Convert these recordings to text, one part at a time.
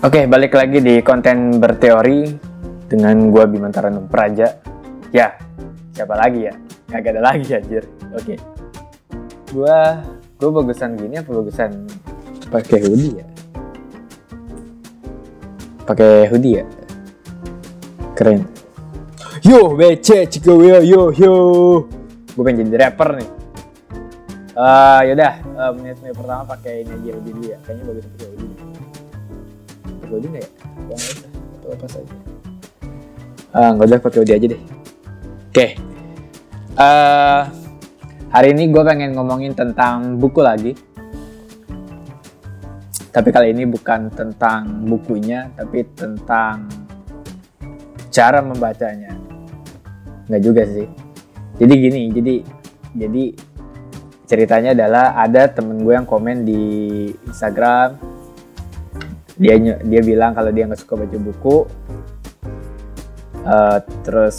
Oke, balik lagi di konten berteori dengan gua Bimantara Praja. Ya, siapa lagi ya? Gak ada lagi anjir. Oke. Gua gua bagusan gini apa bagusan pakai hoodie ya? Pakai hoodie ya? Keren. Yo, BC, ciko yo yo yo. Gue pengen jadi rapper nih. Uh, yaudah, uh, menit-menit pertama pakai ini aja hoodie dulu ya. Kayaknya bagus pakai hoodie. Hoodie nggak ya? Usah. Atau apa saja. Ah, nggak usah pakai hoodie aja deh. Oke. Eh, hari ini gue pengen ngomongin tentang buku lagi. Tapi kali ini bukan tentang bukunya, tapi tentang cara membacanya. Nggak juga sih. Jadi gini, jadi jadi ceritanya adalah ada temen gue yang komen di Instagram. Dia dia bilang kalau dia nggak suka baca buku. Eh, terus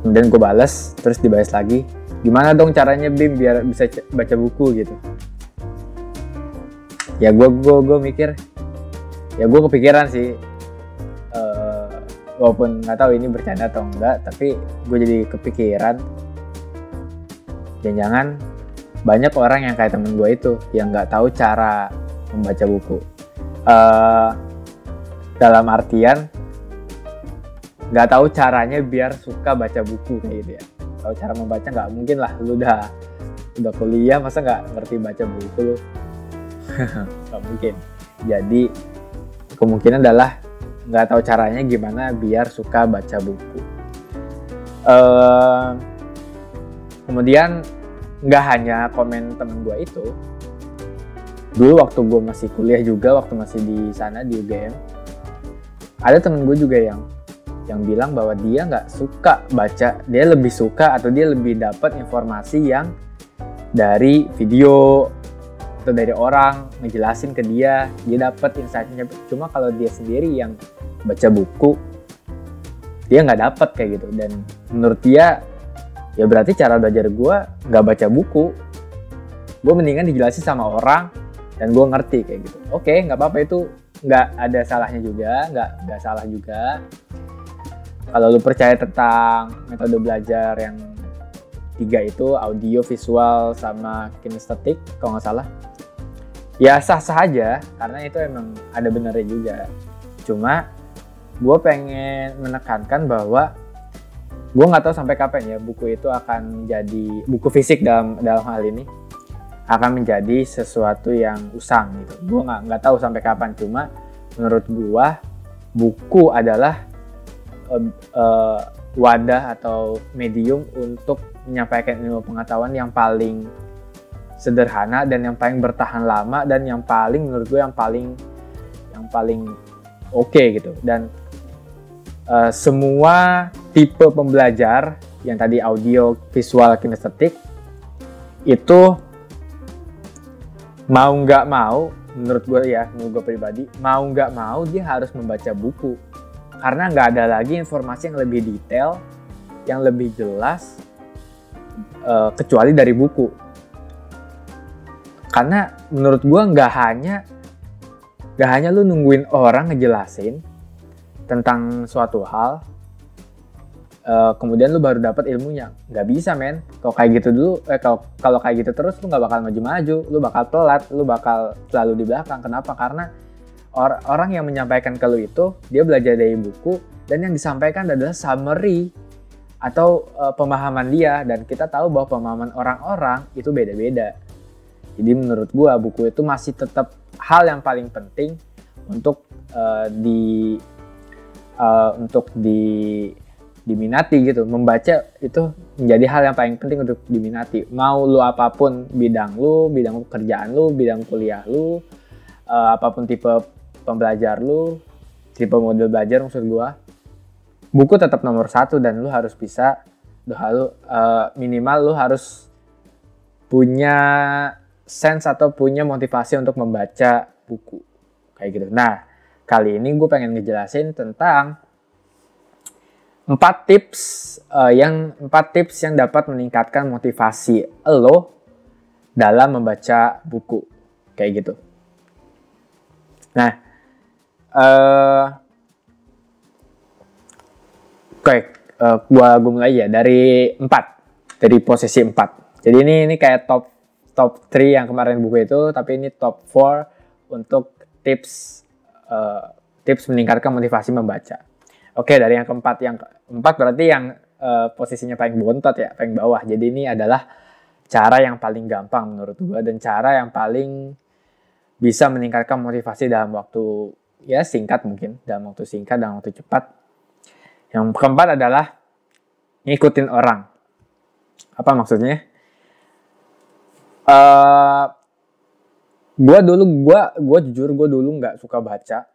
kemudian gue balas, terus dibalas lagi. Gimana dong caranya Bim biar bisa baca buku gitu? Ya gue gue gue mikir, ya gue kepikiran sih. eh, walaupun nggak tahu ini bercanda atau enggak, tapi gue jadi kepikiran. Jangan-jangan banyak orang yang kayak temen gue itu yang nggak tahu cara membaca buku. Eh dalam artian nggak tahu caranya biar suka baca buku kayak gitu ya. Tahu cara membaca nggak mungkin lah, lu udah udah kuliah masa nggak ngerti baca buku lu? nggak mungkin. Jadi kemungkinan adalah nggak tahu caranya gimana biar suka baca buku. Eh, kemudian nggak hanya komen temen gue itu, dulu waktu gue masih kuliah juga, waktu masih di sana di UGM, ada temen gue juga yang yang bilang bahwa dia nggak suka baca, dia lebih suka atau dia lebih dapat informasi yang dari video atau dari orang ngejelasin ke dia, dia dapat insightnya. Cuma kalau dia sendiri yang baca buku, dia nggak dapat kayak gitu. Dan menurut dia, ya berarti cara belajar gue nggak baca buku. Gue mendingan dijelasin sama orang dan gue ngerti kayak gitu. Oke, nggak apa-apa itu nggak ada salahnya juga, nggak nggak salah juga. Kalau lu percaya tentang metode belajar yang tiga itu audio, visual, sama kinestetik kalau nggak salah ya sah-sah aja karena itu emang ada benernya juga. Cuma gue pengen menekankan bahwa gue nggak tahu sampai kapan ya buku itu akan jadi buku fisik dalam dalam hal ini akan menjadi sesuatu yang usang gitu. Gue nggak nggak tahu sampai kapan. Cuma menurut gue buku adalah eh, eh, wadah atau medium untuk menyampaikan ilmu pengetahuan yang paling sederhana dan yang paling bertahan lama dan yang paling menurut gue yang paling yang paling oke gitu. Dan eh, semua tipe pembelajar yang tadi audio, visual, kinestetik itu mau nggak mau menurut gue ya menurut gue pribadi mau nggak mau dia harus membaca buku. Karena nggak ada lagi informasi yang lebih detail yang lebih jelas eh, kecuali dari buku. Karena menurut gua nggak hanya nggak hanya lu nungguin orang ngejelasin tentang suatu hal eh, kemudian lu baru dapat ilmunya. Nggak bisa men. Kalau kayak gitu dulu eh kalau kalau kayak gitu terus lu nggak bakal maju-maju. Lu bakal telat lu bakal selalu di belakang. Kenapa? Karena or- orang yang menyampaikan ke lu itu dia belajar dari buku dan yang disampaikan adalah summary atau eh, pemahaman dia. Dan kita tahu bahwa pemahaman orang-orang itu beda-beda. Jadi menurut gua buku itu masih tetap hal yang paling penting untuk eh, di eh, untuk di diminati gitu. Membaca itu menjadi hal yang paling penting untuk diminati. Mau lu apa pun bidang lu, bidang pekerjaan lu, bidang kuliah lu, eh, apa pun tipe pembelajar lu, tipe model belajar maksud gua, buku tetap nomor satu dan lu harus bisa, lu harus eh, minimal lu harus punya sense atau punya motivasi untuk membaca buku kayak gitu. Nah kali ini gue pengen ngejelasin tentang empat tips eh, yang empat tips yang dapat meningkatkan motivasi lo dalam membaca buku. Kayak gitu. Nah uh, oke uh, gua gua mulai ya. Dari empat dari posisi empat. Jadi ini ini kayak top top 3 yang kemarin buku itu tapi ini top 4 untuk tips uh, tips meningkatkan motivasi membaca oke dari yang keempat yang keempat berarti yang uh, posisinya paling bontot ya paling bawah. Jadi ini adalah cara yang paling gampang menurut gua dan cara yang paling bisa meningkatkan motivasi dalam waktu ya singkat mungkin dalam waktu singkat dalam waktu cepat. Yang keempat adalah ngikutin orang. Apa maksudnya? Uh, eh, gue dulu gue gue jujur gue dulu nggak suka baca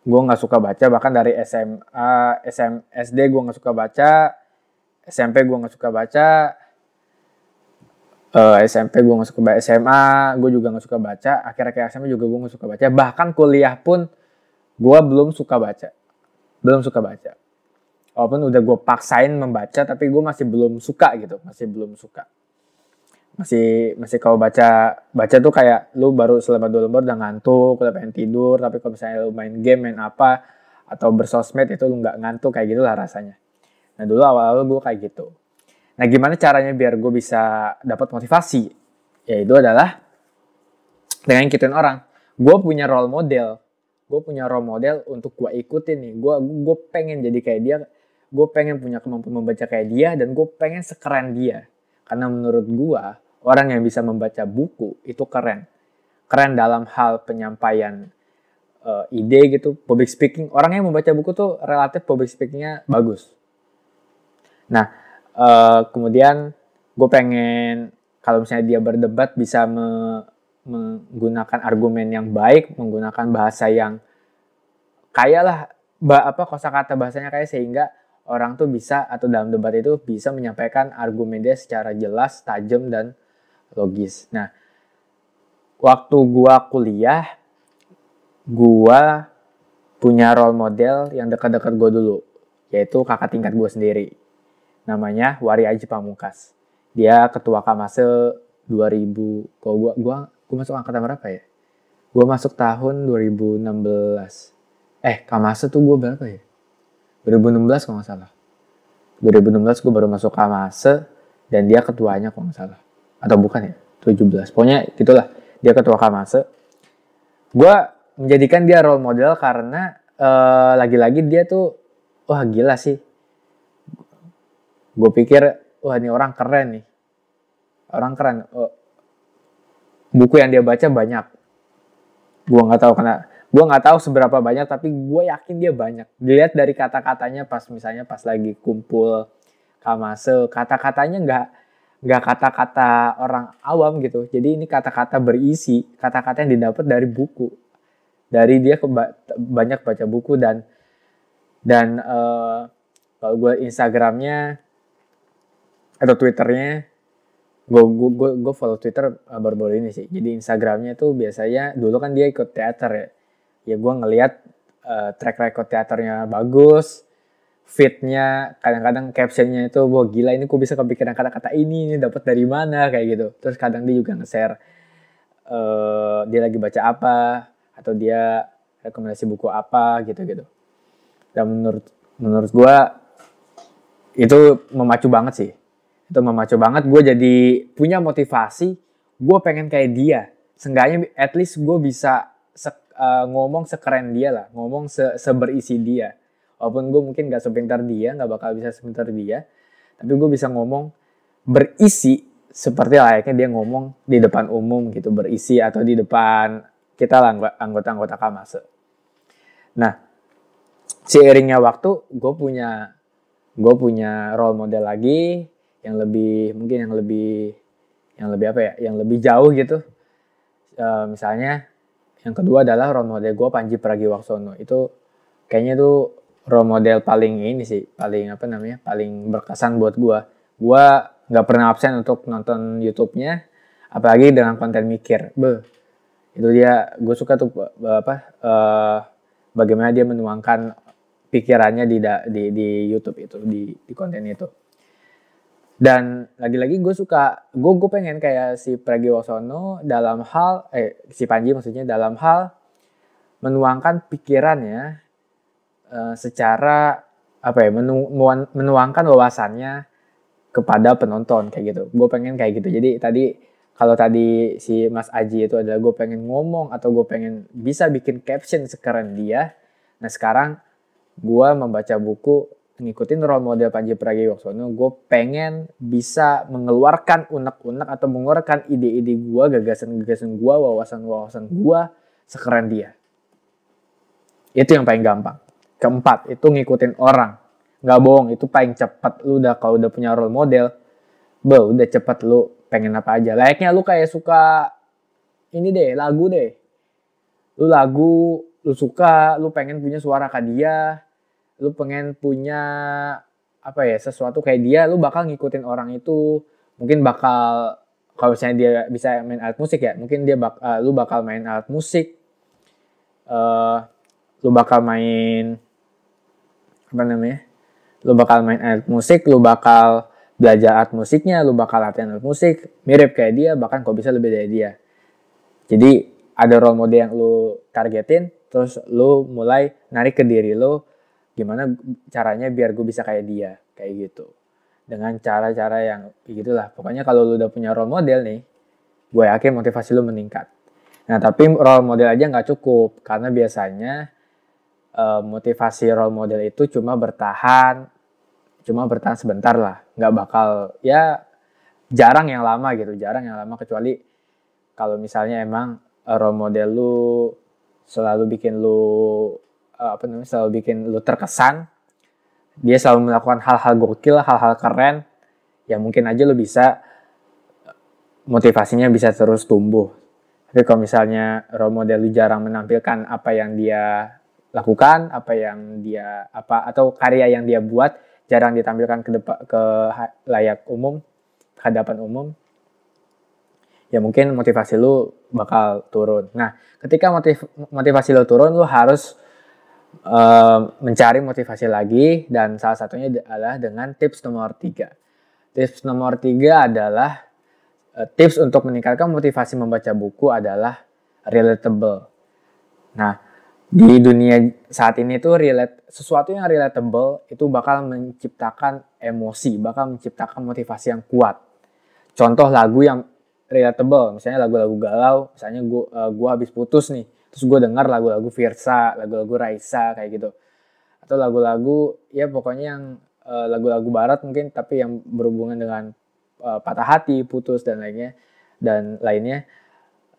gue nggak suka baca bahkan dari SMA SM, SD gue nggak suka baca SMP gue nggak suka baca uh, eh, SMP gue nggak suka baca SMA gue juga nggak suka baca akhir-akhir SMA juga gue nggak suka baca. Bahkan kuliah pun gue belum suka baca belum suka baca. Walaupun udah gue paksain membaca tapi gue masih belum suka gitu masih belum suka masih masih kalau baca baca tuh kayak lu baru selama dua lembar udah ngantuk udah pengen tidur tapi kalau misalnya lu main game main apa atau bersosmed itu lu nggak ngantuk kayak gitulah rasanya. Nah dulu awal-awal gue kayak gitu. Nah gimana caranya biar gue bisa dapat motivasi? Ya itu adalah dengan ngikutin orang. Gue punya role model. Gue punya role model untuk gue ikutin nih. Gue gue pengen jadi kayak dia. Gue pengen punya kemampuan membaca kayak dia dan gue pengen sekeren dia. Karena menurut gue orang yang bisa membaca buku itu keren. Keren dalam hal penyampaian uh, ide gitu, public speaking. Orang yang membaca buku tuh relatif public speakingnya bagus. Nah, uh, kemudian gue pengen kalau misalnya dia berdebat bisa me, menggunakan argumen yang baik, menggunakan bahasa yang kaya lah, apa kosakata bahasanya kayak sehingga orang tuh bisa atau dalam debat itu bisa menyampaikan argumen dia secara jelas, tajam dan logis. Nah, waktu gua kuliah, gua punya role model yang dekat-dekat gua dulu, yaitu kakak tingkat gua sendiri. Namanya Wari Aji Pamungkas. Dia ketua Kamase 2000. Kalau gua gua gua masuk angkatan berapa ya? Gua masuk tahun 2016. Eh, Kamase tuh gua berapa ya? 2016 kalau nggak salah. 2016 gue baru masuk Kamase dan dia ketuanya kalau nggak salah atau bukan ya? 17 pokoknya gitulah. Dia ketua kamase. Gue menjadikan dia role model karena uh, lagi-lagi dia tuh wah gila sih. Gue pikir wah ini orang keren nih. Orang keren. Oh, buku yang dia baca banyak. Gue nggak tahu karena gue nggak tahu seberapa banyak tapi gue yakin dia banyak. Dilihat dari kata-katanya pas misalnya pas lagi kumpul kamase kata-katanya nggak nggak kata-kata orang awam gitu. Jadi ini kata-kata berisi, kata-kata yang didapat dari buku. Dari dia keba banyak baca buku dan dan uh, kalau gue Instagramnya atau Twitternya, gue gue gue follow Twitter uh, baru-baru ini sih. Jadi Instagramnya tuh biasanya dulu kan dia ikut teater ya. Ya gue ngeliat uh, track record teaternya bagus, fitnya kadang-kadang captionnya itu wah gila ini kok bisa kepikiran kata-kata ini ini dapat dari mana kayak gitu. Terus kadang dia juga nge-share uh, dia lagi baca apa atau dia rekomendasi buku apa gitu gitu dan menurut menurut gue itu memacu banget sih. Itu memacu banget gue jadi punya motivasi gue pengen kayak dia. Seenggaknya at least gue bisa se uh, ngomong sekeren dia lah ngomong se seberisi dia walaupun gue mungkin gak sepintar dia nggak bakal bisa sepintar dia tapi gue bisa ngomong berisi seperti layaknya dia ngomong di depan umum gitu berisi atau di depan kita lah anggota-anggota kamase. Nah seiringnya waktu gue punya gue punya role model lagi yang lebih mungkin yang lebih yang lebih apa ya yang lebih jauh gitu. E, misalnya yang kedua adalah role model gue Panji Pragiwaksono. Itu kayaknya tuh role model paling ini sih paling apa namanya paling berkesan buat gue gue nggak pernah absen untuk nonton YouTube-nya apalagi dengan konten mikir. Be itu dia gue suka tuh apa uh, bagaimana dia menuangkan pikirannya di di di YouTube itu di di konten itu. Dan lagi-lagi gue suka gue gue pengen kayak si Pragiwaksono dalam hal eh si Panji maksudnya dalam hal menuangkan pikirannya uh, secara apa ya menu, menuangkan wawasannya kepada penonton kayak gitu gue pengen kayak gitu jadi tadi kalau tadi si Mas Aji itu adalah gue pengen ngomong atau gue pengen bisa bikin caption sekeren dia nah sekarang gue membaca buku ngikutin role model Panji Pragiwaksono, gue pengen bisa mengeluarkan unek-unek atau mengeluarkan ide-ide gue, gagasan-gagasan gue, wawasan-wawasan gue sekeren dia. Itu yang paling gampang. Keempat, itu ngikutin orang. Gak bohong, itu paling cepat. Lu udah kalau udah punya role model, be, udah cepet lu pengen apa aja. Layaknya lu kayak suka ini deh, lagu deh. Lu lagu, lu suka, lu pengen punya suara kayak dia, lu pengen punya apa ya sesuatu kayak dia lu bakal ngikutin orang itu mungkin bakal kalau misalnya dia bisa main alat musik ya mungkin dia bak, uh, lu bakal main alat musik uh, lu bakal main apa namanya? Lu bakal main alat musik lu bakal belajar alat musiknya lu bakal latihan alat musik. Mirip kayak dia bahkan kok bisa lebih dari dia. Jadi ada role model yang lu targetin terus lu mulai narik ke diri lu gimana caranya biar gue bisa kayak dia kayak gitu. Dengan cara-cara yang gitulah pokoknya kalau lu udah punya role model nih gue yakin motivasi lu meningkat. Nah tapi role model aja nggak cukup karena biasanya uh, motivasi role model itu cuma bertahan cuma bertahan sebentar lah. Nggak bakal ya jarang yang lama gitu jarang yang lama. Kecuali kalau misalnya emang role model lu selalu bikin lu uh, apa namanya selalu bikin lu terkesan dia selalu melakukan hal-hal gokil hal-hal keren ya mungkin aja lu bisa motivasinya bisa terus tumbuh. Tapi kalau misalnya role model lu jarang menampilkan apa yang dia lakukan apa yang dia apa atau karya yang dia buat jarang ditampilkan ke depan ke layak umum hadapan umum ya mungkin motivasi lu bakal turun. Nah, ketika motiv motivasi lu turun, lu harus uh, mencari motivasi lagi dan salah satunya adalah dengan tips nomor tiga. Tips nomor tiga adalah uh, tips untuk meningkatkan motivasi membaca buku adalah relatable. Nah, di dunia saat ini tuh relate sesuatu yang relatable itu bakal menciptakan emosi, bakal menciptakan motivasi yang kuat. Contoh lagu yang relatable, misalnya lagu-lagu galau, misalnya gua uh, gua habis putus nih terus gue dengar lagu-lagu Virsa lagu-lagu Raisa kayak gitu atau lagu-lagu ya pokoknya yang uh, lagu-lagu barat mungkin tapi yang berhubungan dengan uh, patah hati putus dan lainnya dan lainnya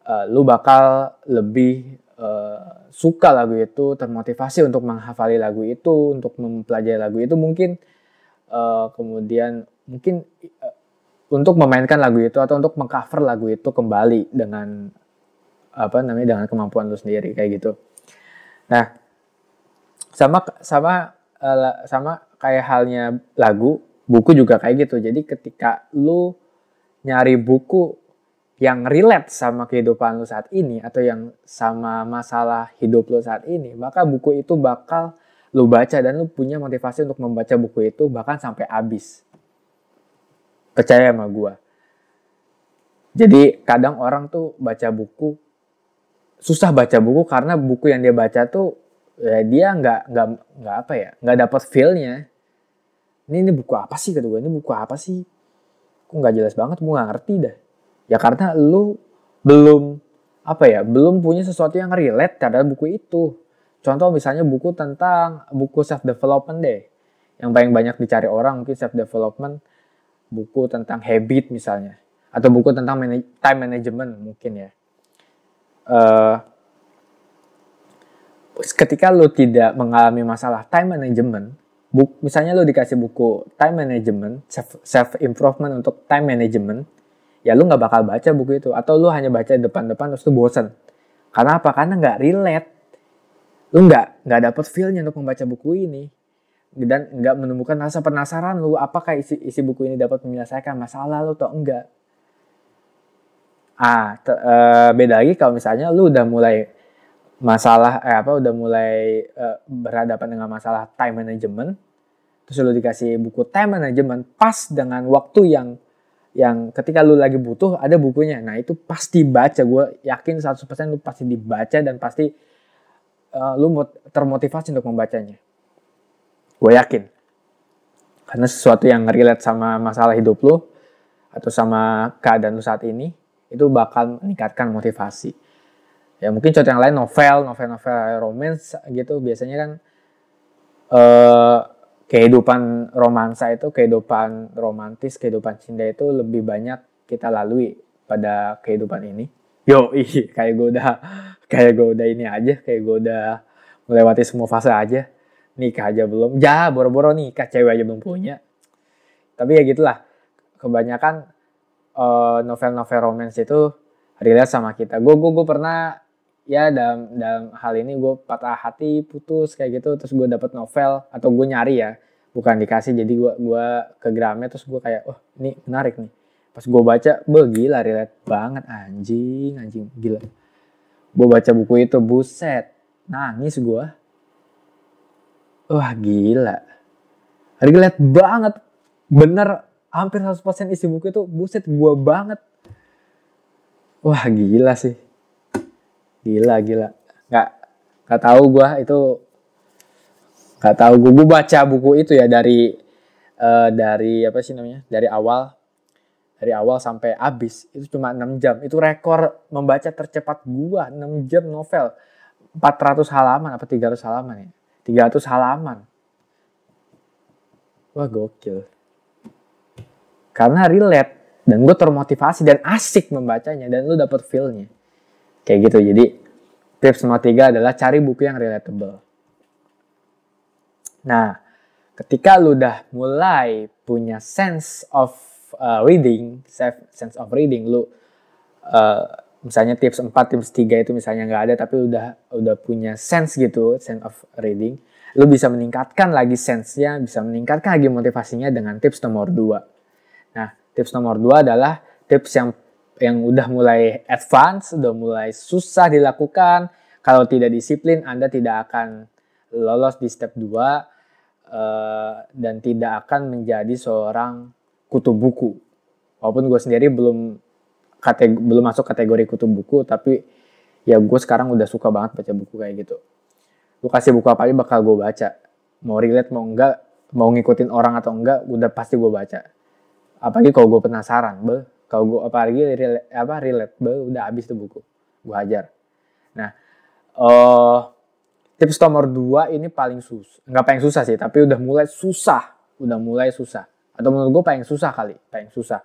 uh, lu bakal lebih uh, suka lagu itu termotivasi untuk menghafali lagu itu untuk mempelajari lagu itu mungkin uh, kemudian mungkin uh, untuk memainkan lagu itu atau untuk mengcover lagu itu kembali dengan apa namanya dengan kemampuan lu sendiri kayak gitu. Nah, sama sama uh, sama kayak halnya lagu, buku juga kayak gitu. Jadi ketika lu nyari buku yang relate sama kehidupan lu saat ini atau yang sama masalah hidup lu saat ini, maka buku itu bakal lu baca dan lu punya motivasi untuk membaca buku itu bahkan sampai habis. Percaya sama gua. Jadi kadang orang tuh baca buku susah baca buku karena buku yang dia baca tuh ya dia nggak nggak nggak apa ya nggak dapat feelnya ini ini buku apa sih kata gue ini buku apa sih kok nggak jelas banget gue nggak ngerti dah ya karena lu belum apa ya belum punya sesuatu yang relate terhadap buku itu. Contoh misalnya buku tentang buku self development deh. Yang paling banyak dicari orang mungkin self development buku tentang habit misalnya. Atau buku tentang time management mungkin ya. Uh, ketika lo tidak mengalami masalah time management, buk, misalnya lo dikasih buku time management, self, self improvement untuk time management, ya lo nggak bakal baca buku itu atau lo hanya baca depan-depan terus tuh bosan. Karena apa? Karena nggak relate. Lo nggak nggak dapet feelnya untuk membaca buku ini dan nggak menemukan rasa penasaran lu apakah isi isi buku ini dapat menyelesaikan masalah lo atau enggak Ah, uh, beda lagi kalau misalnya lu udah mulai masalah eh apa udah mulai uh, berhadapan dengan masalah time management terus lu dikasih buku time management pas dengan waktu yang yang ketika lu lagi butuh ada bukunya nah itu pasti baca gue yakin 100% lu pasti dibaca dan pasti uh, lu termotivasi untuk membacanya. Gue yakin. Karena sesuatu yang relate sama masalah hidup lu atau sama keadaan lu saat ini itu bakal meningkatkan motivasi. Ya mungkin contoh yang lain novel, novel-novel romance gitu biasanya kan uh, kehidupan romansa itu, kehidupan romantis, kehidupan cinta itu lebih banyak kita lalui pada kehidupan ini. Yo, ih, kayak gue udah, kayak gue udah ini aja, kayak gue udah melewati semua fase aja. Nikah aja belum, ya boro-boro nikah, cewek aja belum punya. Tapi ya gitulah, kebanyakan uh, novel-novel romance itu relate sama kita. Gue gue gue pernah ya dalam dalam hal ini gue patah hati putus kayak gitu. Terus gue dapet novel atau gue nyari ya. Bukan dikasih jadi gue gua ke Gramet terus gue kayak oh ini menarik nih. Pas gue baca be gila relate banget anjing anjing gila. Gue baca buku itu buset nangis gue wah gila. Relate banget. Bener hampir 100% isi buku itu buset gue banget. Wah gila sih gila gila nggak nggak tahu gue itu nggak tahu gue baca buku itu ya dari uh, dari apa sih namanya dari awal dari awal sampai habis itu cuma 6 jam. Itu rekor membaca tercepat gua 6 jam novel. 400 halaman apa 300 halaman ya? 300 halaman. Wah gokil. Karena relate dan gue termotivasi dan asik membacanya dan lu dapet feelnya. Kayak gitu. Jadi tips nomor tiga adalah cari buku yang relatable. Nah, ketika lu udah mulai punya sense of uh, reading, sense of reading, lu uh, misalnya tips 4, tips 3 itu misalnya nggak ada tapi udah udah punya sense gitu, sense of reading, lu bisa meningkatkan lagi sense-nya, bisa meningkatkan lagi motivasinya dengan tips nomor 2. Nah, tips nomor 2 adalah tips yang yang udah mulai advance, udah mulai susah dilakukan. Kalau tidak disiplin, Anda tidak akan lolos di step 2 uh, dan tidak akan menjadi seorang kutu buku. Walaupun gue sendiri belum kategori, belum masuk kategori kutu buku, tapi ya gue sekarang udah suka banget baca buku kayak gitu. Gue kasih buku apa aja bakal gue baca. Mau relate mau enggak, mau ngikutin orang atau enggak, udah pasti gue baca. Apalagi kalau gue penasaran, be, kalau gue apalagi relate, apa relate, be, udah habis tuh buku, gue hajar. Nah, uh, tips nomor dua ini paling susah, nggak paling susah sih, tapi udah mulai susah, udah mulai susah. Atau menurut gue paling susah kali paling susah.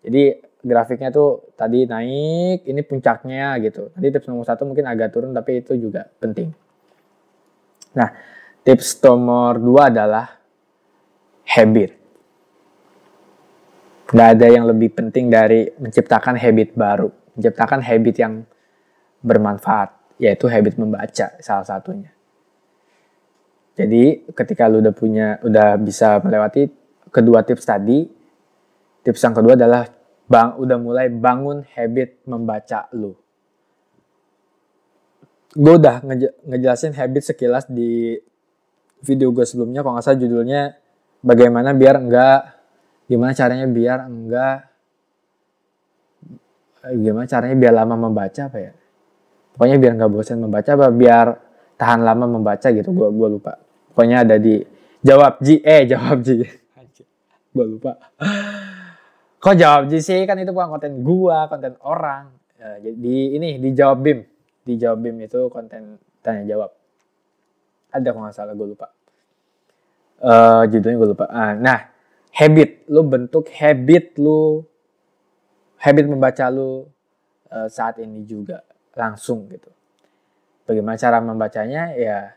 Jadi grafiknya tuh tadi naik ini puncaknya gitu. Tadi tips nomor satu mungkin agak turun tapi itu juga penting. Nah tips nomor dua adalah habit nggak ada yang lebih penting dari menciptakan habit baru menciptakan habit yang bermanfaat yaitu habit membaca salah satunya jadi ketika lu udah punya udah bisa melewati kedua tips tadi, tips yang kedua adalah bang udah mulai bangun habit membaca lu. Gue udah nge ngejelasin habit sekilas di video gue sebelumnya, kalau nggak salah judulnya bagaimana biar enggak, gimana caranya biar enggak, gimana caranya biar lama membaca apa ya? Pokoknya biar nggak bosan membaca, apa biar tahan lama membaca gitu, gue gue lupa. Pokoknya ada di jawab Ji, eh jawab Ji. Gue lupa. Kok jawab sih? Kan itu bukan konten gua konten orang. Ya, jadi ini dijawab bim. Dijawab bim itu konten tanya jawab. Ada kok nggak salah gue lupa. Uh, judulnya gue lupa. Uh, nah habit. Lu bentuk habit lu. Habit membaca lu uh, saat ini juga langsung gitu. Bagaimana cara membacanya? Ya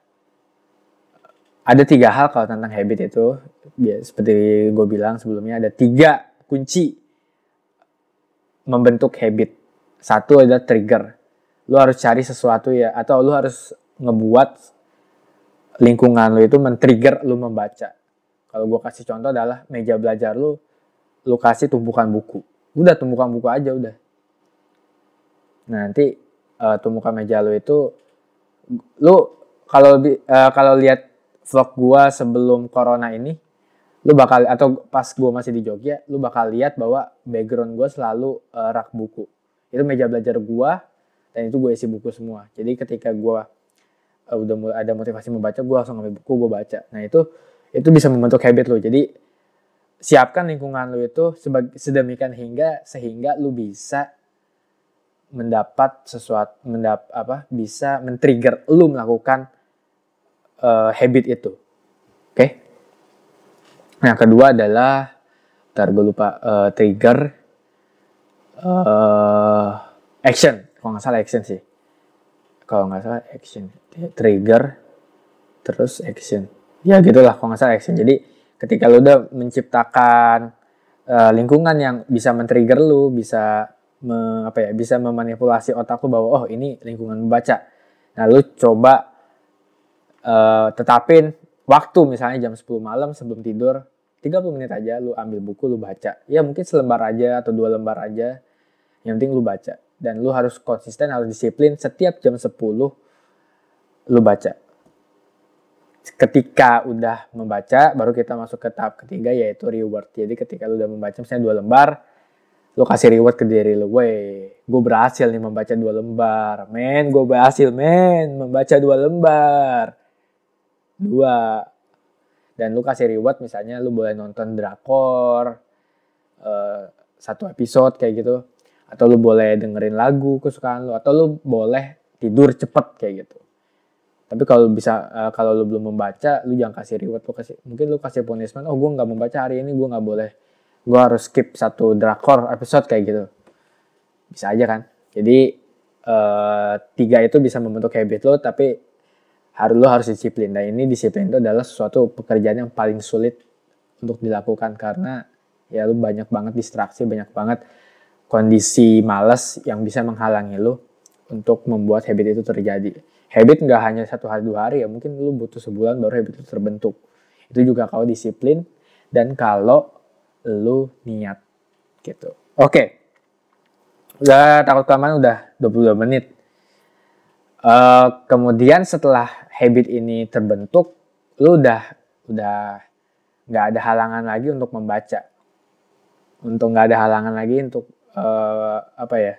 ada tiga hal kalau tentang habit itu. Ya, seperti gue bilang sebelumnya ada tiga kunci membentuk habit. Satu adalah trigger. Lu harus cari sesuatu ya atau lu harus ngebuat lingkungan lu itu men-trigger lu membaca kalau gue kasih contoh adalah meja belajar lu lu kasih tumpukan buku. Udah tumpukan buku aja udah. Nah, nanti uh, tumpukan meja lu itu lu kalau uh, kalau lihat vlog gua sebelum corona ini lu bakal atau pas gua masih di Jogja lu bakal lihat bahwa background gua selalu uh, rak buku. Itu meja belajar gua dan itu gue isi buku semua. Jadi ketika gua uh, udah mulai ada motivasi membaca gue langsung ngambil buku gue baca. Nah itu itu bisa membentuk habit lo jadi siapkan lingkungan lo itu sedemikian hingga sehingga lo bisa mendapat sesuatu mendap apa bisa men-trigger lu melakukan uh, habit itu. Oke. Okay? Yang kedua adalah ntar gue lupa uh, trigger uh, action. Kalau nggak salah action sih. Kalau nggak salah action. Trigger terus action. Ya gitulah kalau nggak salah action. Jadi ketika lu udah menciptakan uh, lingkungan yang bisa men-trigger lu, bisa me, apa ya bisa memanipulasi otak lu bahwa oh ini lingkungan membaca. Nah lu coba uh, tetapin waktu misalnya jam 10 malam sebelum tidur 30 menit aja lu ambil buku lu baca. Ya mungkin selembar aja atau dua lembar aja. Yang penting lu baca. Dan lu harus konsisten, harus disiplin setiap jam 10 lu baca. Ketika udah membaca, baru kita masuk ke tahap ketiga yaitu reward. Jadi ketika lu udah membaca misalnya dua lembar, lu kasih reward ke diri lu, weh, gue berhasil nih membaca dua lembar, men, gue berhasil, men, membaca dua lembar, dua, dan lu kasih reward misalnya lu boleh nonton drakor, uh, satu episode kayak gitu, atau lu boleh dengerin lagu kesukaan lu, atau lu boleh tidur cepet kayak gitu. Tapi kalau bisa uh, kalau lu belum membaca, lu jangan kasih reward, lu kasih mungkin lu kasih punishment, oh gue nggak membaca hari ini, gue nggak boleh gue harus skip satu drakor episode kayak gitu. Bisa aja kan? Jadi uh, tiga itu bisa membentuk habit lo tapi harus lo harus disiplin. Dan ini disiplin itu adalah sesuatu pekerjaan yang paling sulit untuk dilakukan karena ya lo banyak banget distraksi banyak banget kondisi males yang bisa menghalangi lo untuk membuat habit itu terjadi habit nggak hanya satu hari dua hari ya mungkin lo butuh sebulan baru habit itu terbentuk itu juga kalau disiplin dan kalau lu niat gitu. Oke. Okay. Udah takut kelamaan udah 22 menit. Uh, kemudian setelah habit ini terbentuk, lu udah udah nggak ada halangan lagi untuk membaca. Untuk nggak ada halangan lagi untuk uh, apa ya?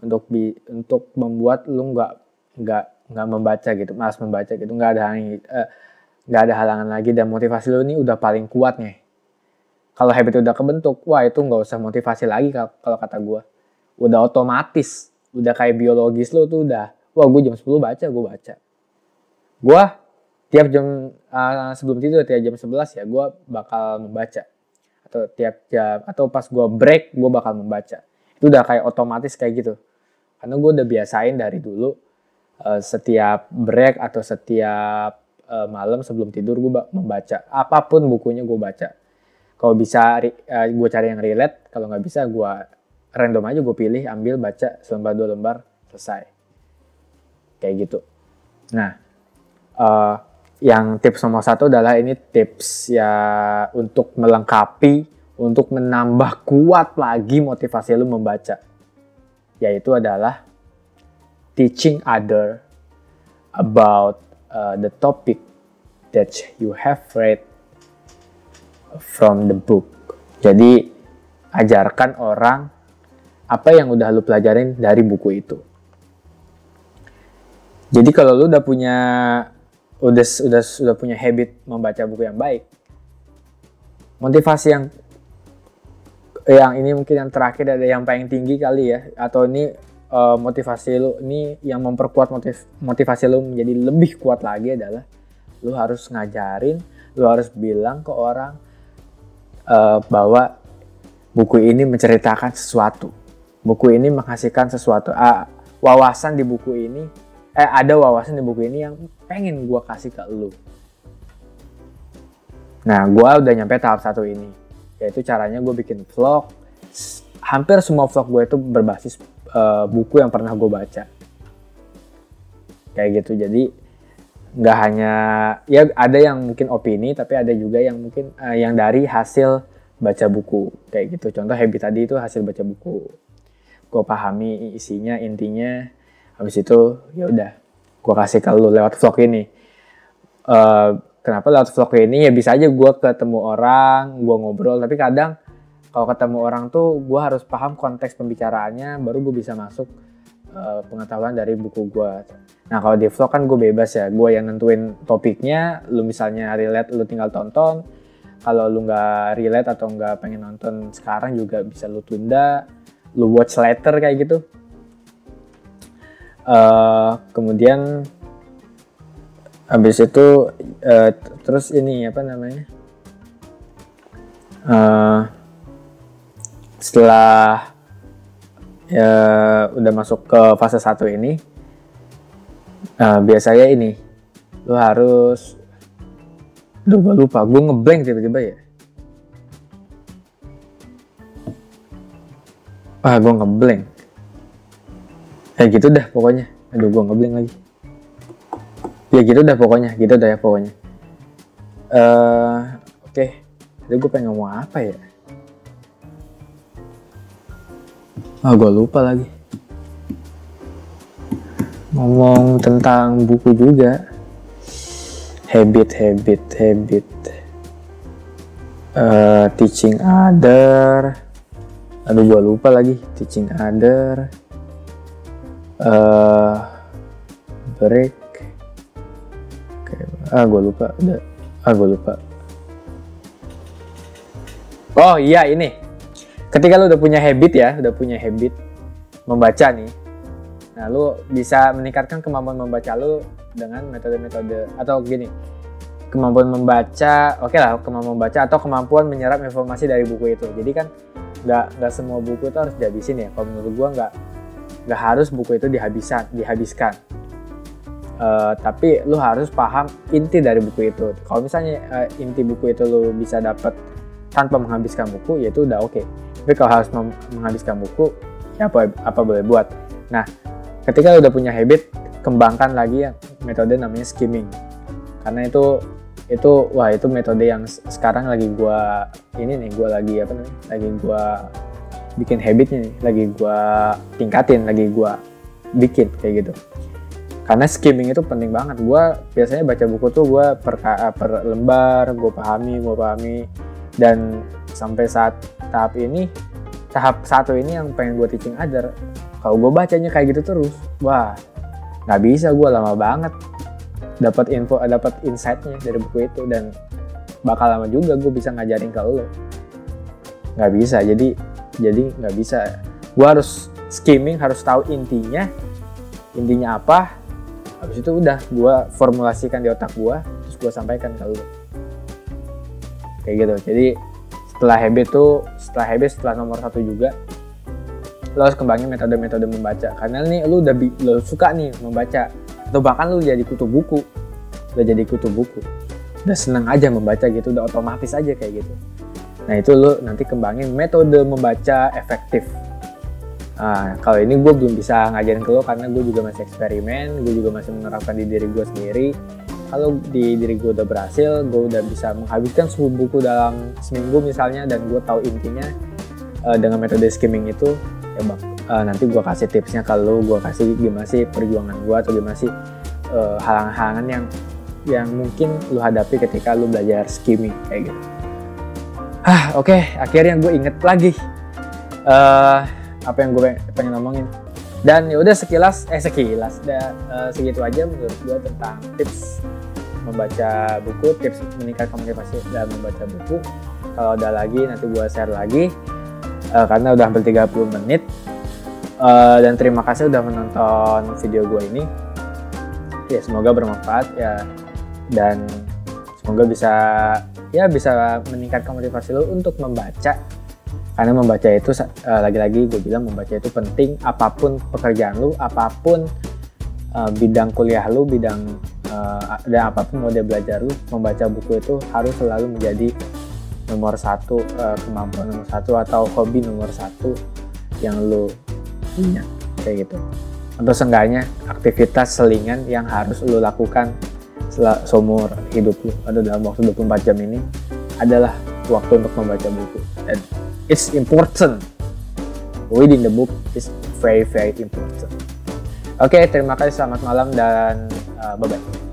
Untuk bi untuk membuat lu nggak nggak nggak membaca gitu, malas membaca gitu, nggak ada uh, nggak ada halangan lagi dan motivasi lu ini udah paling kuat nih kalau habit udah kebentuk, wah itu nggak usah motivasi lagi kalau kata gue. Udah otomatis, udah kayak biologis lo tuh udah, wah gue jam 10 baca, gue baca. Gue tiap jam uh, sebelum tidur tiap jam 11 ya gue bakal membaca atau tiap jam atau pas gue break gue bakal membaca itu udah kayak otomatis kayak gitu karena gue udah biasain dari dulu uh, setiap break atau setiap uh, malam sebelum tidur gue membaca apa pun bukunya gue baca. Kalau bisa uh, eh, gue cari yang relate kalau nggak bisa gue random aja gue pilih ambil baca selembar dua lembar selesai. Kayak gitu. Nah uh, yang tips nomor satu adalah ini tips ya untuk melengkapi untuk menambah kuat lagi motivasi lu membaca. Yaitu adalah teaching other about uh, the topic that you have read from the book. Jadi ajarkan orang apa yang udah lu pelajarin dari buku itu. Jadi kalau lu udah punya udah udah sudah punya habit membaca buku yang baik, motivasi yang yang ini mungkin yang terakhir ada yang paling tinggi kali ya atau ini uh, motivasi lu ini yang memperkuat motiv motivasi lu menjadi lebih kuat lagi adalah lu harus ngajarin, lu harus bilang ke orang uh, bahwa buku ini menceritakan sesuatu. Buku ini menghasilkan sesuatu. Uh, wawasan di buku ini, eh ada wawasan di buku ini yang pengen gue kasih ke lu. Nah, gue udah nyampe tahap satu ini. Yaitu caranya gue bikin vlog. Hampir semua vlog gue itu berbasis uh, buku yang pernah gue baca. Kayak gitu. Jadi nggak hanya ya ada yang mungkin opini tapi ada juga yang mungkin uh, yang dari hasil baca buku kayak gitu contoh habit tadi itu hasil baca buku gue pahami isinya intinya habis itu ya udah gue kasih ke lu lewat vlog ini uh, kenapa lewat vlog ini ya bisa aja gue ketemu orang gue ngobrol tapi kadang kalau ketemu orang tuh gue harus paham konteks pembicaraannya baru gue bisa masuk uh, pengetahuan dari buku gue nah kalau di vlog kan gue bebas ya. Gue yang nentuin topiknya lu misalnya relate lu tinggal tonton. Kalau lu nggak relate atau nggak pengen nonton sekarang juga bisa lu tunda lu watch later kayak gitu. Uh, kemudian habis itu uh, terus ini apa namanya setelah ya udah masuk ke fase satu ini uh, biasanya ini lu harus Duh gue lupa, gue ngeblank tiba-tiba ya. Ah gue ngeblank. Ya gitu dah pokoknya. Aduh gue ngeblank lagi. Ya gitu dah pokoknya, gitu dah ya pokoknya. Uh, Oke, okay. jadi gue pengen ngomong apa ya? Ah gue lupa lagi. Ngomong tentang buku juga. Habit habit habit. Uh, teaching other. Aduh gua lupa lagi. Teaching other. Uh, break. Ah gua lupa. Ah gua lupa. Oh iya ini ketika lu udah punya habit ya udah punya habit membaca nih nah lu bisa meningkatkan kemampuan membaca lu dengan metode-metode atau gini kemampuan membaca oke okay lah kemampuan membaca atau kemampuan menyerap informasi dari buku itu. Jadi kan nggak nggak semua buku itu harus dihabisin ya. Kalau menurut gua nggak nggak harus buku itu dihabiskan dihabiskan. Uh, tapi lu harus paham inti dari buku itu. Kalau misalnya uh, inti buku itu lu bisa dapat tanpa menghabiskan buku ya itu udah oke. okay. Tapi kalau harus menghabiskan buku ya apa apa boleh buat. Nah ketika udah punya habit kembangkan lagi yang metode namanya skimming. Karena itu itu wah itu metode yang sekarang lagi gua ini nih gua lagi apa nih lagi gua bikin habitnya nih lagi gua tingkatin lagi gua bikin kayak gitu. Karena skimming itu penting banget. Gua biasanya baca buku tuh gua per, per lembar gua pahami gua pahami. Dan sampai saat tahap ini tahap satu ini yang pengen gua teaching other kalau gue bacanya kayak gitu terus wah nggak bisa gue lama banget dapat info dapat insightnya dari buku itu dan bakal lama juga gue bisa ngajarin ke lo. Nggak bisa jadi jadi nggak bisa. Gue harus skimming harus tahu intinya intinya apa habis itu udah gue formulasikan di otak gue terus gue sampaikan ke lo. Kayak gitu jadi setelah habit tuh setelah habit setelah nomor satu juga lo harus kembangin metode-metode membaca. Karena nih lo udah lo suka nih membaca. Atau bahkan lo jadi kutu buku. Udah jadi kutu buku. Udah seneng aja membaca gitu udah otomatis aja kayak gitu. Nah itu lo nanti kembangin metode membaca efektif. Nah, kalau ini gue belum bisa ngajarin ke lo karena gue juga masih eksperimen, gue juga masih menerapkan di diri gue sendiri. Kalau di diri gue udah berhasil, gue udah bisa menghabiskan 10 buku dalam seminggu misalnya dan gue tahu intinya uh, dengan metode skimming itu, ya bang uh, nanti gue kasih tipsnya kalau gue kasih gimana sih perjuangan gue atau gimana sih uh, halangan-halangan yang yang mungkin lu hadapi ketika lu belajar skimming kayak gitu ah oke okay. akhirnya gue inget lagi uh, apa yang gue pengen ngomongin dan ya udah sekilas eh sekilas. Udah uh, segitu aja menurut gue tentang tips membaca buku tips meningkatkan motivasi dalam membaca buku. Kalau ada lagi nanti gue share lagi. Uh, karena udah hampir 30 menit. Uh, dan terima kasih udah menonton video gue ini. Ya semoga bermanfaat ya. Dan semoga bisa ya bisa meningkatkan motivasi lo untuk membaca karena membaca itu uh, lagi-lagi gue bilang membaca itu penting apa pun pekerjaan lu apa pun uh, bidang kuliah lu bidang uh, dan apa pun mode belajar lu membaca buku itu harus selalu menjadi nomor satu uh, kemampuan nomor satu atau hobi nomor satu yang lo punya kayak gitu. Atau seenggaknya aktivitas selingan yang harus lo lakukan seumur hidup lo atau dalam waktu 24 jam ini adalah waktu untuk membaca buku. Dan it's important. Reading the book is very very important. Oke okay, terima kasih. Selamat malam dan uh, bye bye